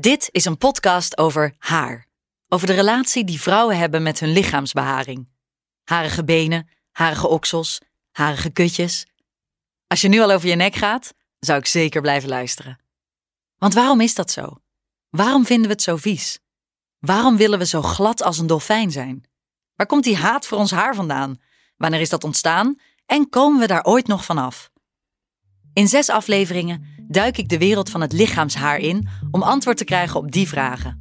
Dit is een podcast over haar. Over de relatie die vrouwen hebben met hun lichaamsbeharing. Harige benen, harige oksels, harige kutjes. Als je nu al over je nek gaat, zou ik zeker blijven luisteren. Want waarom is dat zo? Waarom vinden we het zo vies? Waarom willen we zo glad als een dolfijn zijn? Waar komt die haat voor ons haar vandaan? Wanneer is dat ontstaan? En komen we daar ooit nog vanaf? In zes afleveringen duik ik de wereld van het lichaamshaar in om antwoord te krijgen op die vragen.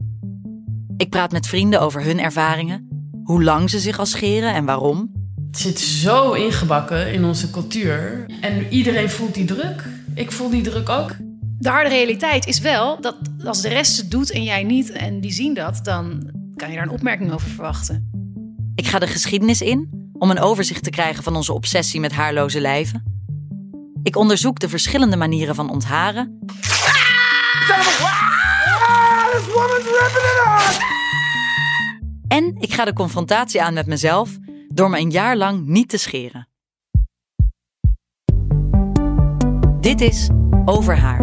Ik praat met vrienden over hun ervaringen, hoe lang ze zich al scheren en waarom. Het zit zo ingebakken in onze cultuur. En iedereen voelt die druk. Ik voel die druk ook. De harde realiteit is wel dat als de rest het doet en jij niet en die zien dat, dan kan je daar een opmerking over verwachten. Ik ga de geschiedenis in om een overzicht te krijgen van onze obsessie met haarloze lijven. Ik onderzoek de verschillende manieren van ontharen. En ik ga de confrontatie aan met mezelf door me een jaar lang niet te scheren. Dit is Over haar.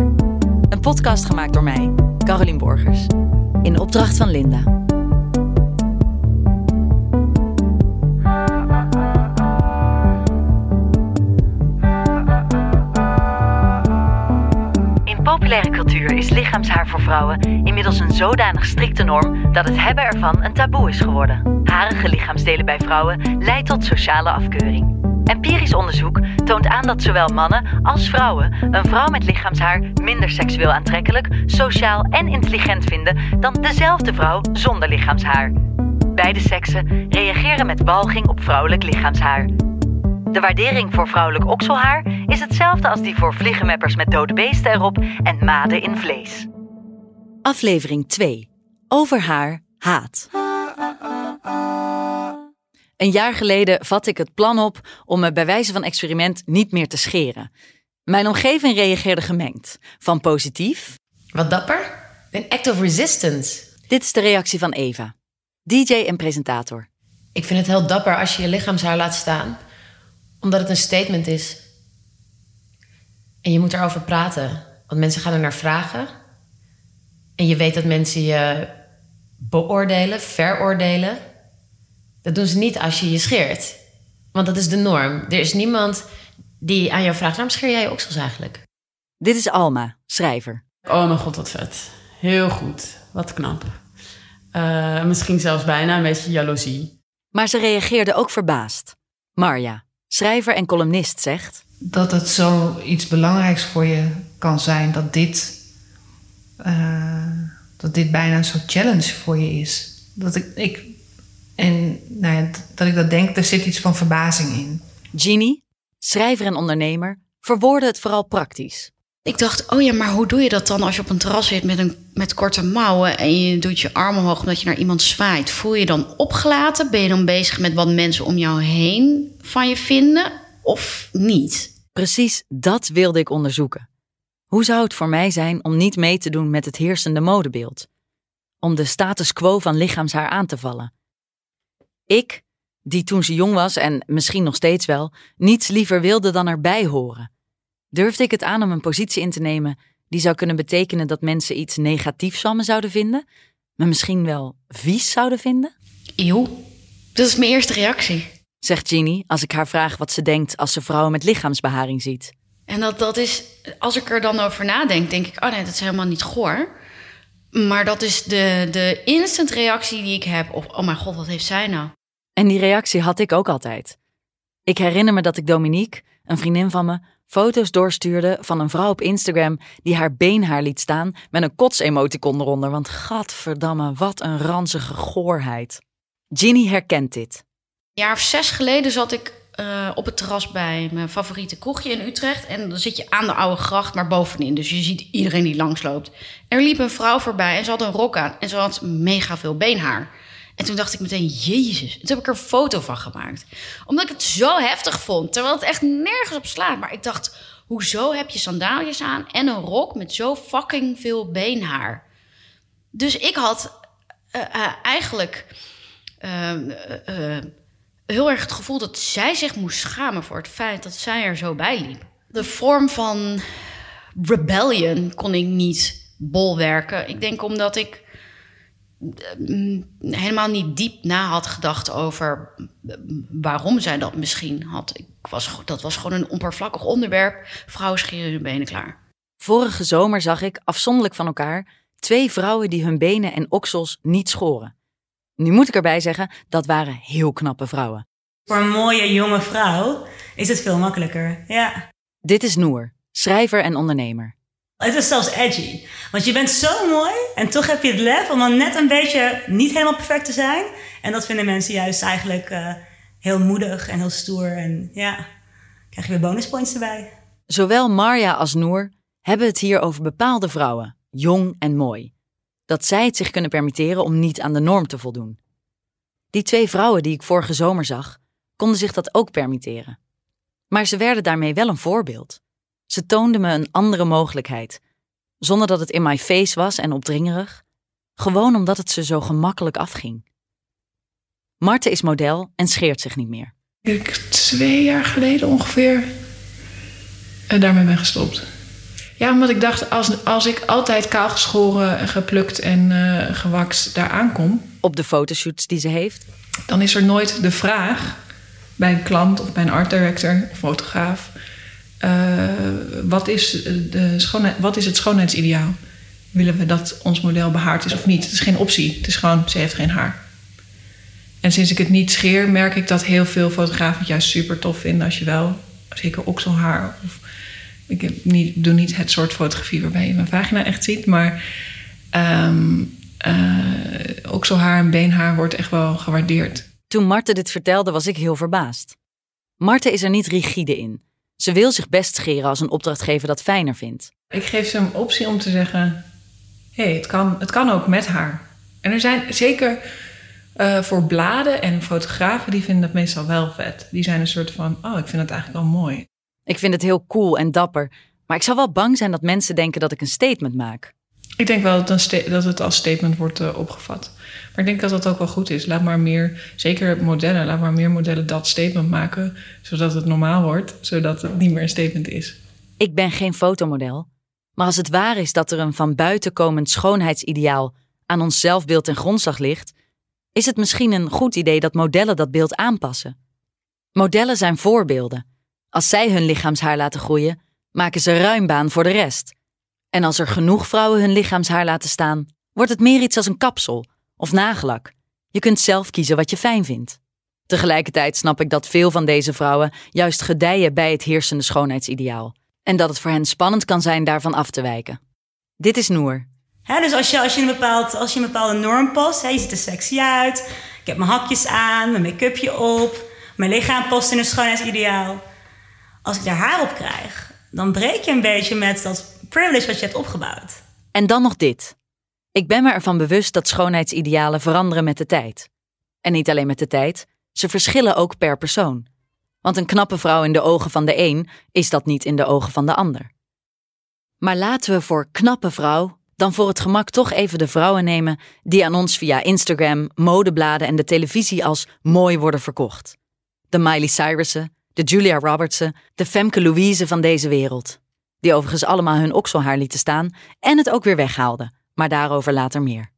Een podcast gemaakt door mij, Carolien Borgers. In opdracht van Linda. Lichaamshaar voor vrouwen inmiddels een zodanig strikte norm dat het hebben ervan een taboe is geworden. Harige lichaamsdelen bij vrouwen leidt tot sociale afkeuring. Empirisch onderzoek toont aan dat zowel mannen als vrouwen een vrouw met lichaamshaar minder seksueel aantrekkelijk, sociaal en intelligent vinden dan dezelfde vrouw zonder lichaamshaar. Beide seksen reageren met walging op vrouwelijk lichaamshaar. De waardering voor vrouwelijk okselhaar is hetzelfde als die voor vliegenmeppers met dode beesten erop en maden in vlees. Aflevering 2. Over haar haat. Een jaar geleden vatte ik het plan op om me bij wijze van experiment niet meer te scheren. Mijn omgeving reageerde gemengd. Van positief. Wat dapper. Een act of resistance. Dit is de reactie van Eva, DJ en presentator. Ik vind het heel dapper als je je lichaamshaar laat staan, omdat het een statement is. En je moet erover praten, want mensen gaan er naar vragen. En je weet dat mensen je beoordelen, veroordelen. Dat doen ze niet als je je scheert. Want dat is de norm. Er is niemand die aan jou vraagt: waarom scheer jij je oksels eigenlijk? Dit is Alma, schrijver. Oh mijn god, wat vet. Heel goed. Wat knap. Eh, misschien zelfs bijna een beetje jaloezie. Maar ze reageerde ook verbaasd. Marja, schrijver en columnist, zegt: dat het zoiets belangrijks voor je kan zijn dat dit, eh, dat dit bijna soort challenge voor je is. Dat ik, ik en nou ja, dat ik dat denk, er zit iets van verbazing in. Jeannie, schrijver en ondernemer, verwoordde het vooral praktisch. Ik dacht, oh ja, maar hoe doe je dat dan als je op een terras zit met, een, met korte mouwen en je doet je arm omhoog omdat je naar iemand zwaait? Voel je dan opgelaten? Ben je dan bezig met wat mensen om jou heen van je vinden of niet? Precies dat wilde ik onderzoeken. Hoe zou het voor mij zijn om niet mee te doen met het heersende modebeeld? Om de status quo van lichaamshaar aan te vallen? Ik, die toen ze jong was en misschien nog steeds wel, niets liever wilde dan erbij horen. Durfde ik het aan om een positie in te nemen die zou kunnen betekenen dat mensen iets negatiefs van me zouden vinden, me misschien wel vies zouden vinden? Eeuw, dat is mijn eerste reactie. Zegt Jeannie als ik haar vraag wat ze denkt als ze vrouwen met lichaamsbeharing ziet. En dat, dat is, als ik er dan over nadenk, denk ik, oh nee, dat is helemaal niet goor. Maar dat is de, de instant reactie die ik heb op, oh mijn god, wat heeft zij nou? En die reactie had ik ook altijd. Ik herinner me dat ik Dominique, een vriendin van me, foto's doorstuurde van een vrouw op Instagram die haar beenhaar liet staan met een kotsemoticon eronder. Want gadverdamme, wat een ranzige goorheid. Ginny herkent dit. Een jaar of zes geleden zat ik uh, op het terras bij mijn favoriete kroegje in Utrecht. En dan zit je aan de oude gracht, maar bovenin. Dus je ziet iedereen die langsloopt. Er liep een vrouw voorbij en ze had een rok aan. En ze had mega veel beenhaar. En toen dacht ik meteen, jezus. Toen heb ik er een foto van gemaakt. Omdat ik het zo heftig vond. Terwijl het echt nergens op slaat. Maar ik dacht, hoezo heb je sandaaljes aan en een rok met zo fucking veel beenhaar? Dus ik had uh, uh, eigenlijk heel erg het gevoel dat zij zich moest schamen voor het feit dat zij er zo bij liep. De vorm van rebellion kon ik niet bolwerken. Ik denk omdat ik helemaal niet diep na had gedacht over waarom zij dat misschien had. Ik was, dat was gewoon een oppervlakkig onderwerp. Vrouwen scheren hun benen klaar. Vorige zomer zag ik, afzonderlijk van elkaar, twee vrouwen die hun benen en oksels niet schoren. Nu moet ik erbij zeggen, dat waren heel knappe vrouwen. Voor een mooie jonge vrouw is het veel makkelijker. Ja. Dit is Noor, schrijver en ondernemer. Het is zelfs edgy. Want je bent zo mooi en toch heb je het lef om dan net een beetje niet helemaal perfect te zijn. En dat vinden mensen juist eigenlijk eh, heel moedig en heel stoer. En ja, krijg je weer bonuspoints erbij. Zowel Marja als Noor hebben het hier over bepaalde vrouwen, jong en mooi. Dat zij het zich kunnen permitteren om niet aan de norm te voldoen. Die twee vrouwen die ik vorige zomer zag, konden zich dat ook permitteren. Maar ze werden daarmee wel een voorbeeld. Ze toonden me een andere mogelijkheid, zonder dat het in my face was en opdringerig, gewoon omdat het ze zo gemakkelijk afging. Marte is model en scheert zich niet meer. Ik twee jaar geleden ongeveer en daarmee ben gestopt. Ja, omdat ik dacht, als, als ik altijd kaal geschoren, geplukt en eh gewakst daar aankom, Op de fotoshoots die ze heeft, dan is er nooit de vraag bij een klant of bij een art director of fotograaf: eh, wat, is de schoonheid, wat is het schoonheidsideaal? Willen we dat ons model behaard is of niet? Het is geen optie. Het is gewoon, ze heeft geen haar. En sinds ik het niet scheer, merk ik dat heel veel fotografen het juist super tof vinden als je wel, zeker okselhaar. Of, ik heb niet, doe niet het soort fotografie waarbij je mijn vagina echt ziet, maar ehm eh, okselhaar en beenhaar wordt echt wel gewaardeerd. Toen Marte dit vertelde, was ik heel verbaasd. Marte is er niet rigide in. Ze wil zich best scheren als een opdrachtgever dat fijner vindt. Ik geef ze een optie om te zeggen: hé, hey, het, kan, het kan ook met haar. En er zijn zeker eh, voor bladen en fotografen die vinden dat meestal wel vet. Die zijn een soort van: oh, ik vind het eigenlijk wel mooi. Ik vind het heel cool en dapper, maar ik zou wel bang zijn dat mensen denken dat ik een statement maak. Ik denk wel dat, dat het als statement wordt eh, opgevat. Maar ik denk dat dat ook wel goed is. Laat maar meer, zeker modellen, laat maar meer modellen dat statement maken, zodat het normaal wordt, zodat het niet meer een statement is. Ik ben geen fotomodel, maar als het waar is dat er een van buiten komend schoonheidsideaal aan ons zelfbeeld ten grondslag ligt, is het misschien een goed idee dat modellen dat beeld aanpassen. Modellen zijn voorbeelden. Als zij hun lichaamshaar laten groeien, maken ze ruim baan voor de rest. En als er genoeg vrouwen hun lichaamshaar laten staan, wordt het meer iets als een kapsel of nagellak. Je kunt zelf kiezen wat je fijn vindt. Tegelijkertijd snap ik dat veel van deze vrouwen juist gedijen bij het heersende schoonheidsideaal. En dat het voor hen spannend kan zijn daarvan af te wijken. Dit is Noor. Dus als je, als, je een bepaald, als je een bepaalde norm past, hè, je ziet er sexy uit. Ik heb mijn hakjes aan, mijn make-upje op. Mijn lichaam past in een schoonheidsideaal. Als ik daar haar op krijg, dan breek je een beetje met dat privilege wat je hebt opgebouwd. En dan nog dit. Ik ben me ervan bewust dat schoonheidsidealen veranderen met de tijd. En niet alleen met de tijd, ze verschillen ook per persoon. Want een knappe vrouw in de ogen van de een is dat niet in de ogen van de ander. Maar laten we voor knappe vrouw dan voor het gemak toch even de vrouwen nemen die aan ons via Instagram, modebladen en de televisie als mooi worden verkocht. De Miley Cyrussen, de Julia Robertsen, de Femke Louise van deze wereld. Die overigens allemaal hun okselhaar lieten staan en het ook weer weghaalden, maar daarover later meer.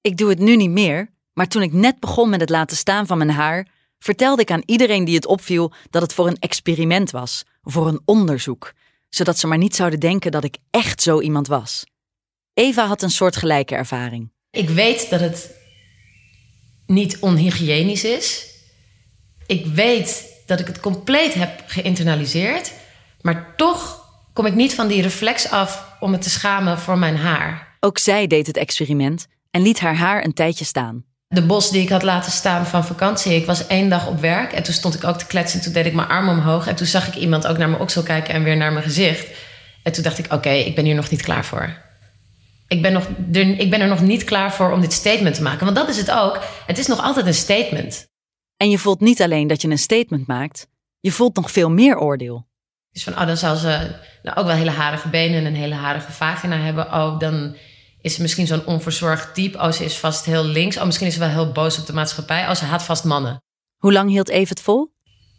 Ik doe het nu niet meer, maar toen ik net begon met het laten staan van mijn haar, vertelde ik aan iedereen die het opviel dat het voor een experiment was, voor een onderzoek, zodat ze maar niet zouden denken dat ik echt zo iemand was. Eva had een soortgelijke ervaring. Ik weet dat het niet onhygiënisch is. Ik weet dat ik het compleet heb geïnternaliseerd. Maar toch kom ik niet van die reflex af om me te schamen voor mijn haar. Ook zij deed het experiment en liet haar haar een tijdje staan. De bos die ik had laten staan van vakantie. Ik was één dag op werk en toen stond ik ook te kletsen. En toen deed ik mijn arm omhoog. En toen zag ik iemand ook naar mijn oksel kijken en weer naar mijn gezicht. En toen dacht ik, oké, ik ben hier nog niet klaar voor. Ik ben, nog, ik ben er nog niet klaar voor om dit statement te maken. Want dat is het ook. Het is nog altijd een statement. En je voelt niet alleen dat je een statement maakt, je voelt nog veel meer oordeel. Dus van, oh, dan zal ze nou, ook wel hele harige benen en een hele harige vagina hebben. Oh, dan is ze misschien zo'n onverzorgd type. Oh, ze is vast heel links. Oh, misschien is ze wel heel boos op de maatschappij. Oh, ze haat vast mannen. Hoe lang hield Eve het vol?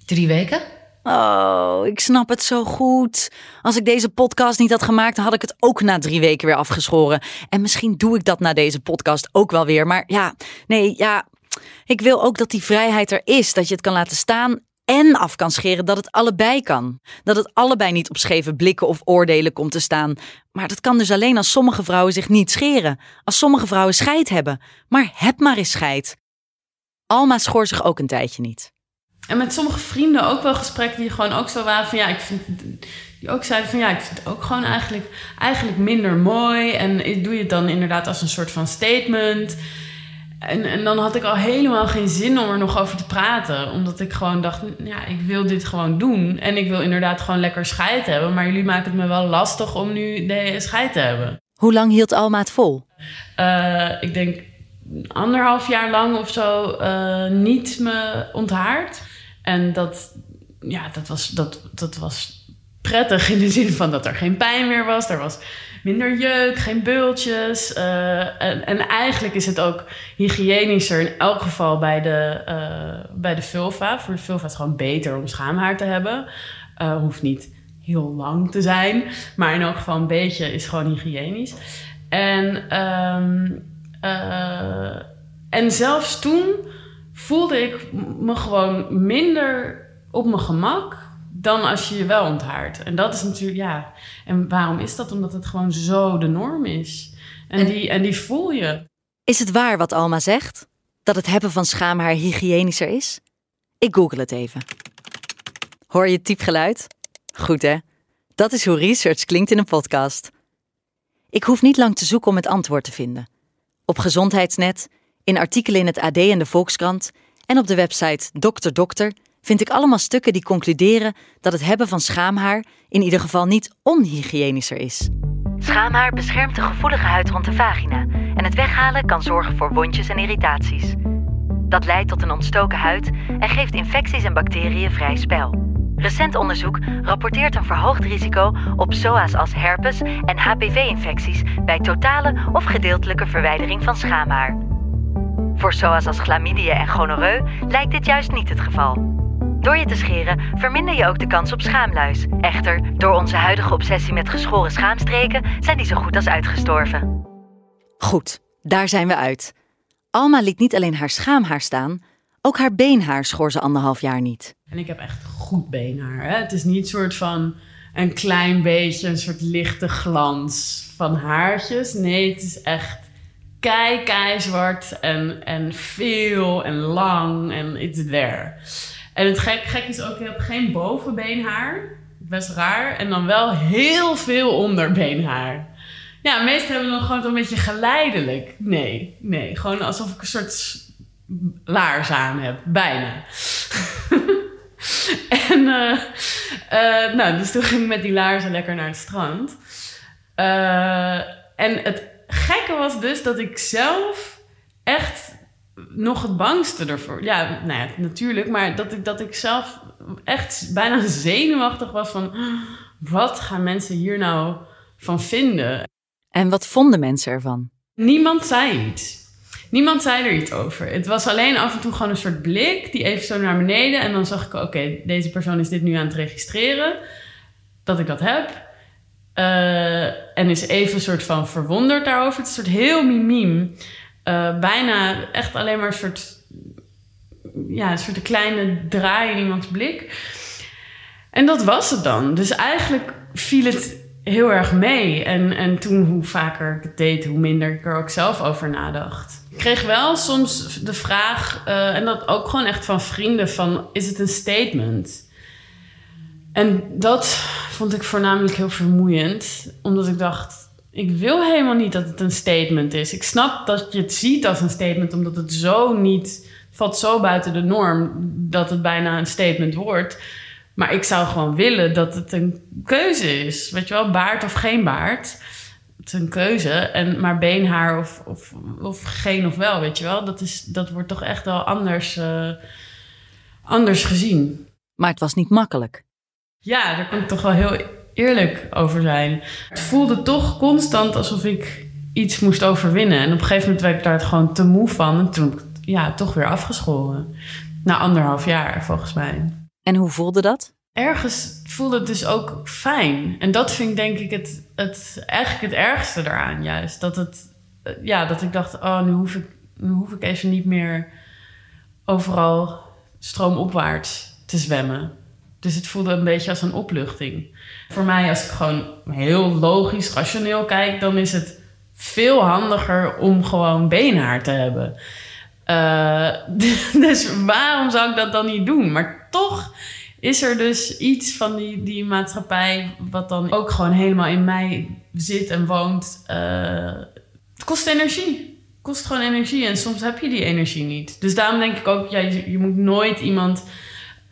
Drie weken? Oh, ik snap het zo goed. Als ik deze podcast niet had gemaakt, had ik het ook na drie weken weer afgeschoren. En misschien doe ik dat na deze podcast ook wel weer. Maar ja, nee, ja. Ik wil ook dat die vrijheid er is. Dat je het kan laten staan en af kan scheren. Dat het allebei kan. Dat het allebei niet op scheve blikken of oordelen komt te staan. Maar dat kan dus alleen als sommige vrouwen zich niet scheren. Als sommige vrouwen scheid hebben. Maar heb maar eens scheid. Alma schoor zich ook een tijdje niet. En met sommige vrienden ook wel gesprekken die gewoon ook zo waren van ja, ik vind. Die ook zeiden van ja, ik vind het ook gewoon eigenlijk, eigenlijk minder mooi. En doe je het dan inderdaad als een soort van statement. En, en dan had ik al helemaal geen zin om er nog over te praten. Omdat ik gewoon dacht, ja, ik wil dit gewoon doen. En ik wil inderdaad gewoon lekker scheid hebben. Maar jullie maken het me wel lastig om nu de scheid te hebben. Hoe lang hield Alma het vol? Uh, ik denk anderhalf jaar lang of zo uh, niet me onthaard. En dat, ja, dat, was, dat, dat was prettig in de zin van dat er geen pijn meer was. Er was minder jeuk, geen bultjes. Uh, en, en, eigenlijk is het ook hygiënischer in elk geval bij de, uh, bij de vulva. Voor de vulva is het gewoon beter om schaamhaar te hebben. Uh, hoeft niet heel lang te zijn, maar in elk geval een beetje is gewoon hygiënisch. En, um, en zelfs toen voelde ik me gewoon minder op mijn gemak dan als je je wel onthaart. En dat is natuurlijk, ja. En waarom is dat? Omdat het gewoon zo de norm is. En, die, en die voel je. Is het waar wat Alma zegt? Dat het hebben van schaamhaar hygiënischer is? Ik google het even. Hoor je het typgeluid? Goed hè? Dat is hoe research klinkt in een podcast. Ik hoef niet lang te zoeken om het antwoord te vinden. Op Gezondheidsnet, in artikelen in het AD en de Volkskrant en op de website Dokter Dokter vind ik allemaal stukken die concluderen dat het hebben van schaamhaar in ieder geval niet onhygiënischer is. Schaamhaar beschermt de gevoelige huid rond de vagina en het weghalen kan zorgen voor wondjes en irritaties. Dat leidt tot een ontstoken huid en geeft infecties en bacteriën vrij spel. Recent onderzoek rapporteert een verhoogd risico op SOA's als herpes en HPV-infecties bij totale of gedeeltelijke verwijdering van schaamhaar. Voor SOA's als chlamydia en gonoreu lijkt dit juist niet het geval. Door je te scheren verminder je ook de kans op schaamluis. Echter, door onze huidige obsessie met geschoren schaamstreken zijn die zo goed als uitgestorven. Goed, daar zijn we uit. Alma liet niet alleen haar schaamhaar staan, ook haar beenhaar schoor ze anderhalf jaar niet. En ik heb echt goed beenhaar. Hè? Het is niet een soort van een klein beetje, een soort lichte glans van haartjes. Nee, het is echt kei, kei zwart en, en veel en lang en it's there. En het gek, is ook, ik heb geen bovenbeenhaar. Best raar. En dan wel heel veel onderbeenhaar. Ja, meestal hebben we dan gewoon een beetje geleidelijk. Nee, nee. Gewoon alsof ik een soort laars aan heb. Bijna. en uh, uh, nou, dus toen ging ik met die laarzen lekker naar het strand. Uh, en het gekke was dus dat ik zelf echt nog het bangste ervoor. Ja, nou ja, natuurlijk. Maar dat ik, dat ik zelf echt bijna zenuwachtig was van... Wat gaan mensen hier nou van vinden? En wat vonden mensen ervan? Niemand zei iets. Niemand zei er iets over. Het was alleen af en toe gewoon een soort blik, die even zo naar beneden. En dan zag ik, oké, deze persoon is dit nu aan het registreren. Dat ik dat heb. Uh, en is even een soort van verwonderd daarover. Het is een soort heel mimiem. Uh, bijna echt alleen maar een soort, ja, een soort kleine draai in iemands blik. En dat was het dan. Dus eigenlijk viel het heel erg mee. En, en toen, hoe vaker ik het deed, hoe minder ik er ook zelf over nadacht. Ik kreeg wel soms de vraag, uh, en dat ook gewoon echt van vrienden, van is het een statement? En dat vond ik voornamelijk heel vermoeiend, omdat ik dacht, ik wil helemaal niet dat het een statement is. Ik snap dat je het ziet als een statement, omdat het zo niet valt zo buiten de norm dat het bijna een statement wordt. Maar ik zou gewoon willen dat het een keuze is. Weet je wel, baard of geen baard. Het is een keuze. En, maar beenhaar of, of, of geen of wel, weet je wel. Dat, is, dat wordt toch echt wel anders, uh, anders gezien. Maar het was niet makkelijk. Ja, daar ik toch wel heel eerlijk over zijn. Het voelde toch constant alsof ik iets moest overwinnen. En op een gegeven moment werd ik daar gewoon te moe van. En toen ja, toch weer afgeschoren. Na anderhalf jaar, volgens mij. En hoe voelde dat? ergens voelde het dus ook fijn. En dat vind ik denk ik het, het, eigenlijk het ergste eraan juist. Dat, het, ja, dat ik dacht, oh, nu hoef ik, nu hoef ik even niet meer overal stroomopwaarts te zwemmen. Dus het voelde een beetje als een opluchting. Voor mij, als ik gewoon heel logisch, rationeel kijk, dan is het veel handiger om gewoon beenhaar te hebben. Uh, dus waarom zou ik dat dan niet doen? Maar toch is er dus iets van die, die maatschappij wat dan ook gewoon helemaal in mij zit en woont. Uh, het kost energie. Kost gewoon energie en soms heb je die energie niet. Dus daarom denk ik ook, ja, je moet nooit iemand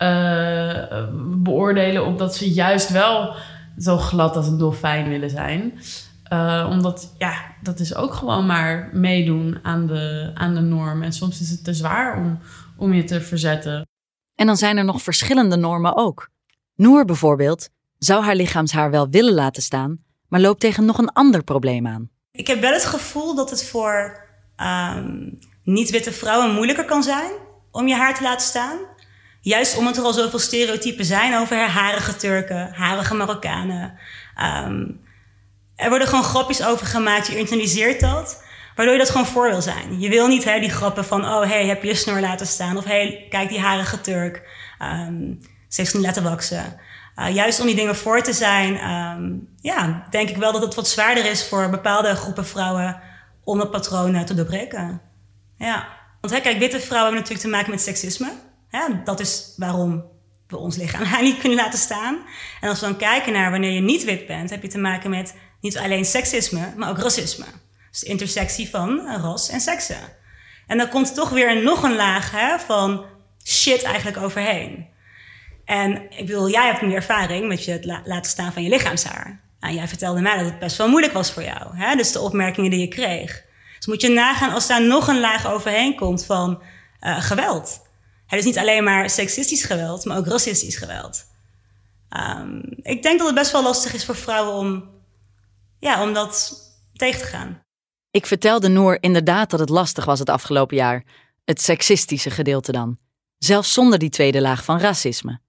uh, beoordelen omdat ze juist wel zo glad als een dolfijn willen zijn. Uh, omdat, ja, dat is ook gewoon maar meedoen aan de, aan de norm. En soms is het te zwaar om, om je te verzetten. En dan zijn er nog verschillende normen ook. Noor bijvoorbeeld zou haar lichaamshaar wel willen laten staan, maar loopt tegen nog een ander probleem aan. Ik heb wel het gevoel dat het voor um, niet-witte vrouwen moeilijker kan zijn om je haar te laten staan. Juist omdat er al zoveel stereotypen zijn over harige Turken, harige Marokkanen. Um, er worden gewoon grapjes over gemaakt, je internaliseert dat. Waardoor je dat gewoon voor wil zijn. Je wil niet hè, die grappen van, oh hey, heb je je snor laten staan? Of hey, kijk die harige Turk. Um, ze heeft niet laten waksen. Uh, juist om die dingen voor te zijn, um, ja, denk ik wel dat het wat zwaarder is voor bepaalde groepen vrouwen om dat patroon te doorbreken. Ja. Want hè, kijk, witte vrouwen hebben natuurlijk te maken met seksisme. Dat is waarom we ons lichaam niet kunnen laten staan. En als we dan kijken naar wanneer je niet wit bent, heb je te maken met niet alleen seksisme, maar ook racisme. Dus de intersectie van ras en seksen. En dan komt toch weer nog een laag hè, van shit eigenlijk overheen. En ik bedoel, jij hebt nu ervaring met je het laten staan van je lichaamshaar. En jij vertelde mij dat het best wel moeilijk was voor jou. Hè? Dus de opmerkingen die je kreeg. Dus moet je nagaan als daar nog een laag overheen komt van uh, geweld. Het is niet alleen maar seksistisch geweld, maar ook racistisch geweld. Um, ik denk dat het best wel lastig is voor vrouwen om, ja, om dat tegen te gaan. Ik vertelde Noor inderdaad dat het lastig was het afgelopen jaar. Het seksistische gedeelte dan. Zelfs zonder die tweede laag van racisme.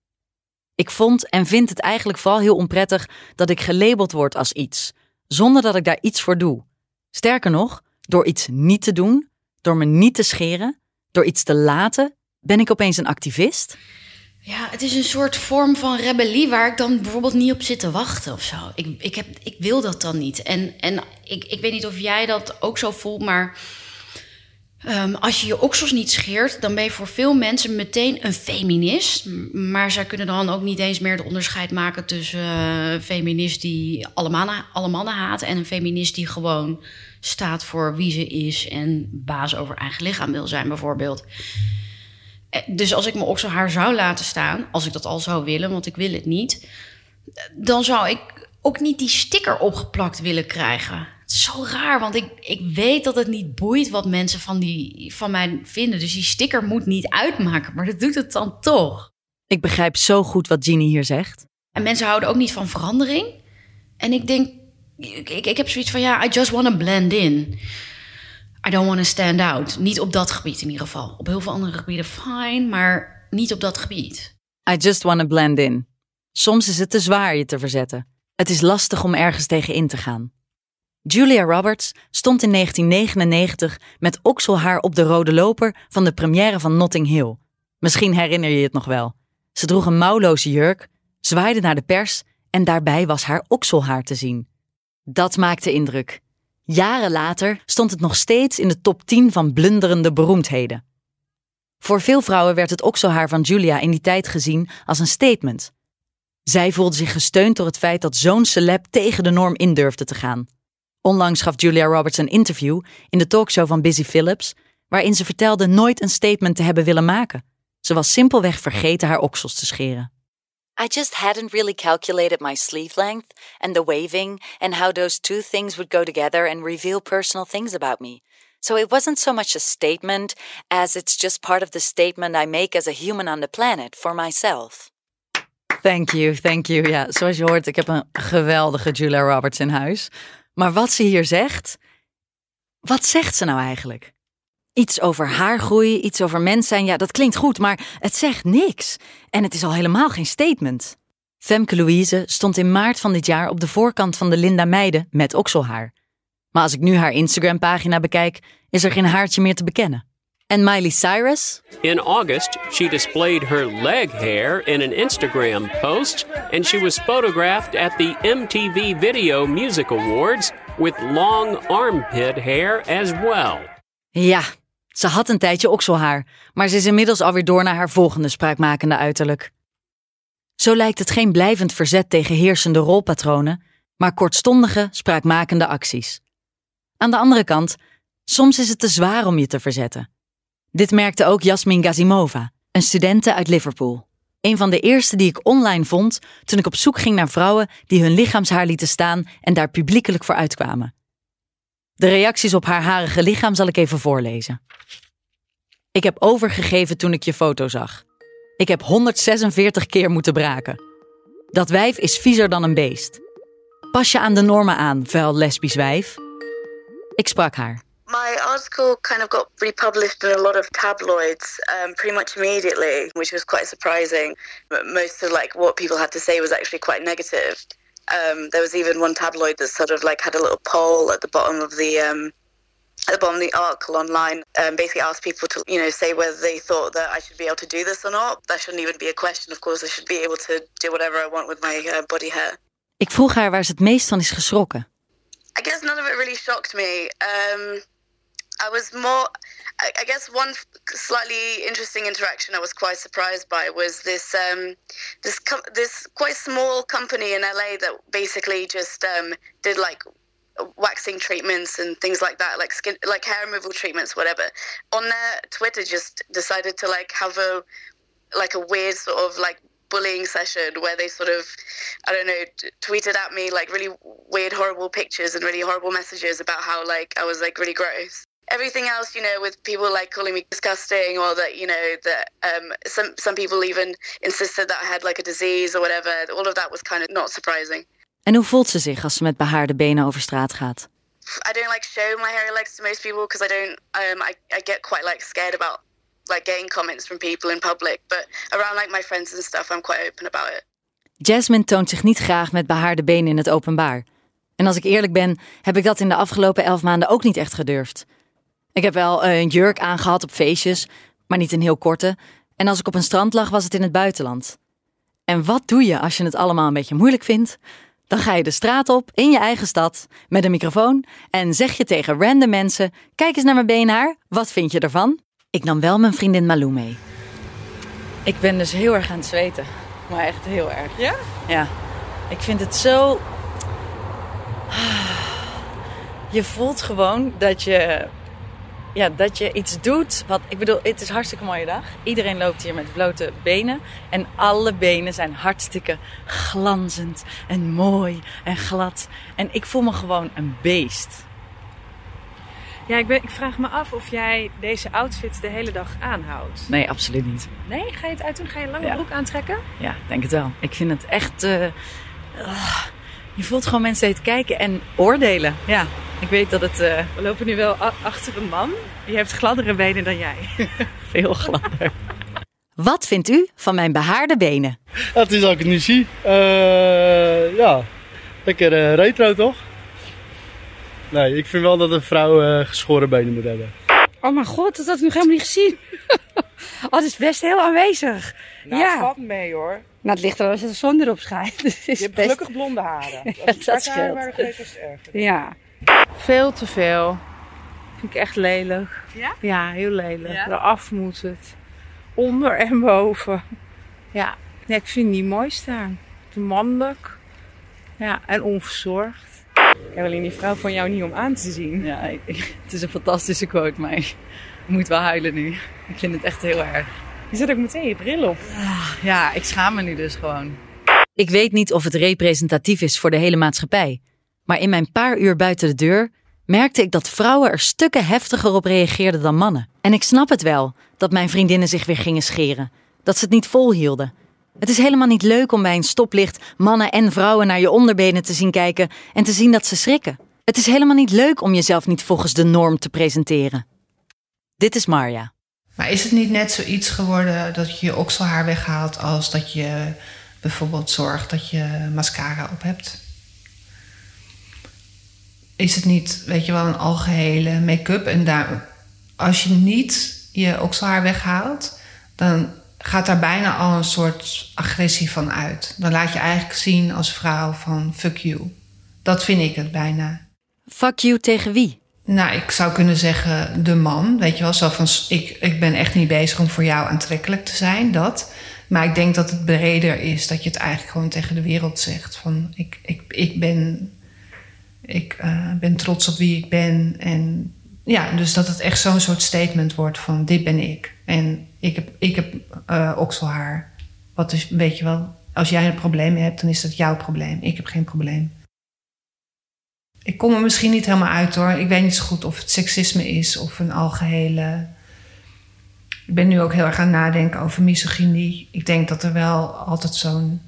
Ik vond en vind het eigenlijk vooral heel onprettig dat ik gelabeld word als iets, zonder dat ik daar iets voor doe. Sterker nog, door iets niet te doen, door me niet te scheren, door iets te laten, ben ik opeens een activist? Ja, het is een soort vorm van rebellie waar ik dan bijvoorbeeld niet op zit te wachten of zo. Ik, ik, heb, ik wil dat dan niet. En, en ik, ik weet niet of jij dat ook zo voelt, maar um, als je je oksels niet scheert, dan ben je voor veel mensen meteen een feminist. Maar zij kunnen dan ook niet eens meer het onderscheid maken tussen een feminist die alle mannen, alle mannen haat en een feminist die gewoon staat voor wie ze is en baas over eigen lichaam wil zijn, bijvoorbeeld. Eh, dus als ik mijn okselhaar zou laten staan, als ik dat al zou willen, want ik wil het niet, dan zou ik ook niet die sticker opgeplakt willen krijgen. Het is zo raar, want ik, ik weet dat het niet boeit wat mensen van, die, van mij vinden. Dus die sticker moet niet uitmaken, maar dat doet het dan toch. Ik begrijp zo goed wat Ginny hier zegt. En mensen houden ook niet van verandering. En ik denk, ik, ik, ik heb zoiets van, ja, I just want to blend in. I don't want to stand out. Niet op dat gebied in ieder geval. Op heel veel andere gebieden fine, maar niet op dat gebied. I just want to blend in. Soms is het te zwaar je te verzetten. Het is lastig om ergens tegen in te gaan. Julia Roberts stond in 1999 met okselhaar op de rode loper van de première van Notting Hill. Misschien herinner je het nog wel. Ze droeg een mouwloze jurk, zwaaide naar de pers en daarbij was haar okselhaar te zien. Dat maakte indruk. Jaren later stond het nog steeds in de top 10 van blunderende beroemdheden. Voor veel vrouwen werd het okselhaar van Julia in die tijd gezien als een statement. Zij voelde zich gesteund door het feit dat zo'n celeb tegen de norm in durfde te gaan. Onlangs gaf Julia Roberts een interview in de talkshow van Busy Phillips, waarin ze vertelde nooit een statement te hebben willen maken. Ze was simpelweg vergeten haar oksels te scheren. I just hadn't really calculated my sleeve length and the waving and how those two things would go together and reveal personal things about me. So it wasn't so much a statement as it's just part of the statement I make as a human on the planet for myself. Thank you, thank you. Ja, zoals je hoort, ik heb een geweldige Julia Roberts in huis. Maar wat ze hier zegt, wat zegt ze nou eigenlijk? Iets over haargroei, iets over mens zijn, ja, dat klinkt goed, maar het zegt niks. En het is al helemaal geen statement. Femke Louise stond in maart van dit jaar op de voorkant van de Linda Meiden met okselhaar. Maar als ik nu haar Instagram-pagina bekijk, is er geen haartje meer te bekennen. En Miley Cyrus? In August, she displayed her leg hair in an Instagram post, and she was photographed at the MTV Video Music Awards with long armpit hair as well. Ja, ze had een tijdje okselhaar, maar ze is inmiddels alweer door naar haar volgende spraakmakende uiterlijk. Zo lijkt het geen blijvend verzet tegen heersende rolpatronen, maar kortstondige, spraakmakende acties. Aan de andere kant, soms is het te zwaar om je te verzetten. Dit merkte ook Jasmin Gazimova, een studente uit Liverpool. Een van de eerste die ik online vond toen ik op zoek ging naar vrouwen die hun lichaamshaar lieten staan en daar publiekelijk voor uitkwamen. De reacties op haar harige lichaam zal ik even voorlezen. Ik heb overgegeven toen ik je foto zag. Ik heb 146 keer moeten braken. Dat wijf is viezer dan een beest. Pas je aan de normen aan, vuil lesbisch wijf. Ik sprak haar. My article kind of got republished in a lot of tabloids um, pretty much immediately, which was quite surprising. Most of like what people had to say was actually quite negative. Um, there was even one tabloid that sort of like had a little poll at the bottom of the um, at the bottom of the article online, um, basically asked people to you know say whether they thought that I should be able to do this or not. That shouldn't even be a question. Of course, I should be able to do whatever I want with my uh, body hair. Ik vroeg haar waar ze het meest van is geschrokken. I guess none of it really shocked me. Um, I was more, I, I guess, one slightly interesting interaction I was quite surprised by was this um, this com- this quite small company in LA that basically just um, did like waxing treatments and things like that, like skin, like hair removal treatments, whatever. On their Twitter, just decided to like have a like a weird sort of like bullying session where they sort of, I don't know, t- tweeted at me like really weird, horrible pictures and really horrible messages about how like I was like really gross. Everything else, you know, with people like calling me disgusting or that, you know, that um, some some people even insisted that I had like a disease or whatever. All of that was kind of not surprising. En hoe voelt ze zich als ze met behaarde benen over straat gaat? I don't like show my hairy legs to most people because I don't. Um, I I get quite like scared about like getting comments from people in public. But around like my friends and stuff, I'm quite open about it. Jasmine toont zich niet graag met behaarde benen in het openbaar. En als ik eerlijk ben, heb ik dat in de afgelopen elf maanden ook niet echt gedurfd. Ik heb wel een jurk aangehad op feestjes, maar niet een heel korte. En als ik op een strand lag, was het in het buitenland. En wat doe je als je het allemaal een beetje moeilijk vindt? Dan ga je de straat op in je eigen stad met een microfoon en zeg je tegen random mensen: Kijk eens naar mijn beenhaar, wat vind je ervan? Ik nam wel mijn vriendin Malou mee. Ik ben dus heel erg aan het zweten. Maar echt heel erg. Ja? Ja. Ik vind het zo. Je voelt gewoon dat je. Ja, dat je iets doet. Wat, ik bedoel, het is een hartstikke mooie dag. Iedereen loopt hier met blote benen. En alle benen zijn hartstikke glanzend en mooi en glad. En ik voel me gewoon een beest. Ja, ik, ben, ik vraag me af of jij deze outfit de hele dag aanhoudt. Nee, absoluut niet. Nee, ga je het uitdoen? Ga je een lange Ja. broek aantrekken? Ja, denk het wel. Ik vind het echt. eh, je voelt gewoon mensen het kijken en oordelen. Ja, ik weet dat het eh, We lopen nu wel achter een man. Die heeft gladdere benen dan jij. veel gladder. Wat vindt u van mijn behaarde benen? Het is als ik het nu zie. Eh, ja, lekker eh, retro toch? Nee, ik vind wel dat een vrouw eh, geschoren benen moet hebben. Oh mijn god, dat had ik nog helemaal niet gezien. oh, dat is best heel aanwezig. Nou, ja. valt mee hoor. Nou, het ligt er als de zon erop schijnt. Dus het Je hebt best... gelukkig blonde haren. Als het dat scheelt. waren het erger. Ja. Veel te veel. Vind ik echt lelijk. Ja? Ja, heel lelijk. Ja? Eraf moet het. Onder en boven. Ja, nee, ik vind het niet mooi staan. Te mannelijk. Ja, en onverzorgd. Caroline, die vrouw van jou niet om aan te zien. Ja, ik- het is een fantastische quote, maar ik moet wel huilen nu. Ik vind het echt heel erg. Je zet ook meteen je bril op. Ja, ik schaam me nu dus gewoon. Ik weet niet of het representatief is voor de hele maatschappij. Maar in mijn paar uur buiten de deur merkte ik dat vrouwen er stukken heftiger op reageerden dan mannen. En ik snap het wel dat mijn vriendinnen zich weer gingen scheren. Dat ze het niet volhielden. Het is helemaal niet leuk om bij een stoplicht mannen en vrouwen naar je onderbenen te zien kijken en te zien dat ze schrikken. Het is helemaal niet leuk om jezelf niet volgens de norm te presenteren. Dit is Marja. Maar is het niet net zoiets geworden dat je je okselhaar weghaalt als dat je bijvoorbeeld zorg dat je mascara op hebt. Is het niet, weet je wel, een algehele make-up en daar, als je niet je okselhaar weghaalt, dan gaat daar bijna al een soort agressie van uit. Dan laat je eigenlijk zien als vrouw van fuck you. Dat vind ik het bijna. Fuck you tegen wie? Nou, ik zou kunnen zeggen de man. Weet je wel, zo van ik, ik ben echt niet bezig om voor jou aantrekkelijk te zijn, dat. Maar ik denk dat het breder is dat je het eigenlijk gewoon tegen de wereld zegt. Van ik, ik, ik ben, ik, uh, ben trots op wie ik ben. En ja, dus dat het echt zo'n soort statement wordt van dit ben ik. En ik heb, ik heb uh, okselhaar. Wat is, weet je wel, als jij een probleem hebt, dan is dat jouw probleem. Ik heb geen probleem. Ik kom er misschien niet helemaal uit hoor. Ik weet niet zo goed of het seksisme is of een algehele. Ik ben nu ook heel erg aan het nadenken over misogynie. Ik denk dat er wel altijd zo'n.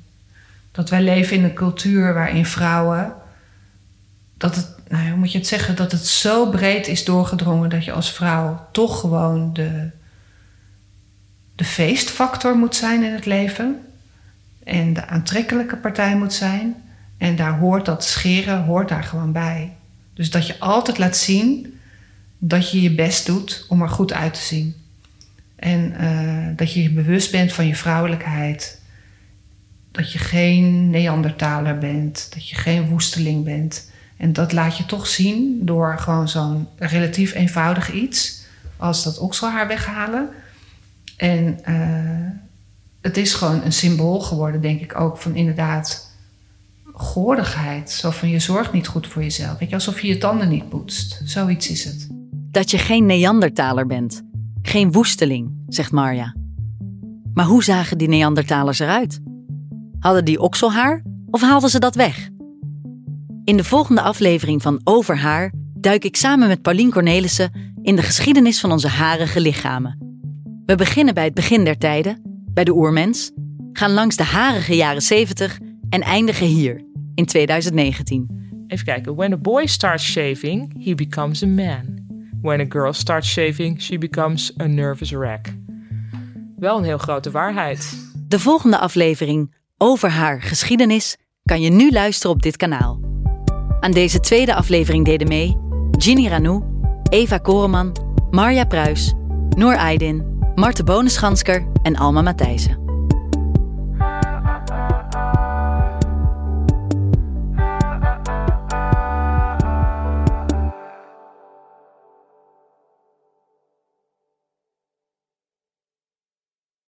dat wij leven in een cultuur waarin vrouwen. dat het, nou hoe moet je het zeggen, dat het zo breed is doorgedrongen dat je als vrouw toch gewoon de. de feestfactor moet zijn in het leven. En de aantrekkelijke partij moet zijn. En daar hoort dat scheren hoort daar gewoon bij. Dus dat je altijd laat zien dat je je best doet om er goed uit te zien. En uh, dat je je bewust bent van je vrouwelijkheid. Dat je geen Neandertaler bent. Dat je geen woesteling bent. En dat laat je toch zien door gewoon zo'n relatief eenvoudig iets. Als dat okselhaar weghalen. En uh, het is gewoon een symbool geworden, denk ik ook, van inderdaad goordigheid. Zo van je zorgt niet goed voor jezelf. Weet je, alsof je je tanden niet poetst. Zoiets is het. Dat je geen Neandertaler bent. Geen woesteling, zegt Marja. Maar hoe zagen die Neandertalers eruit? Hadden die okselhaar of haalden ze dat weg? In de volgende aflevering van Over haar duik ik samen met Paulien Cornelissen in de geschiedenis van onze harige lichamen. We beginnen bij het begin der tijden, bij de oermens, gaan langs de harige jaren 70 en eindigen hier, in 2019. Even kijken. When a boy starts shaving, he becomes a man. When a girl starts shaving, she becomes a nervous wreck. Wel een heel grote waarheid. De volgende aflevering over haar geschiedenis kan je nu luisteren op dit kanaal. Aan deze tweede aflevering deden mee Ginny Ranou, Eva Koreman, Marja Pruis, Noor Aydin, Marte Bonenschansker en Alma Matthijssen.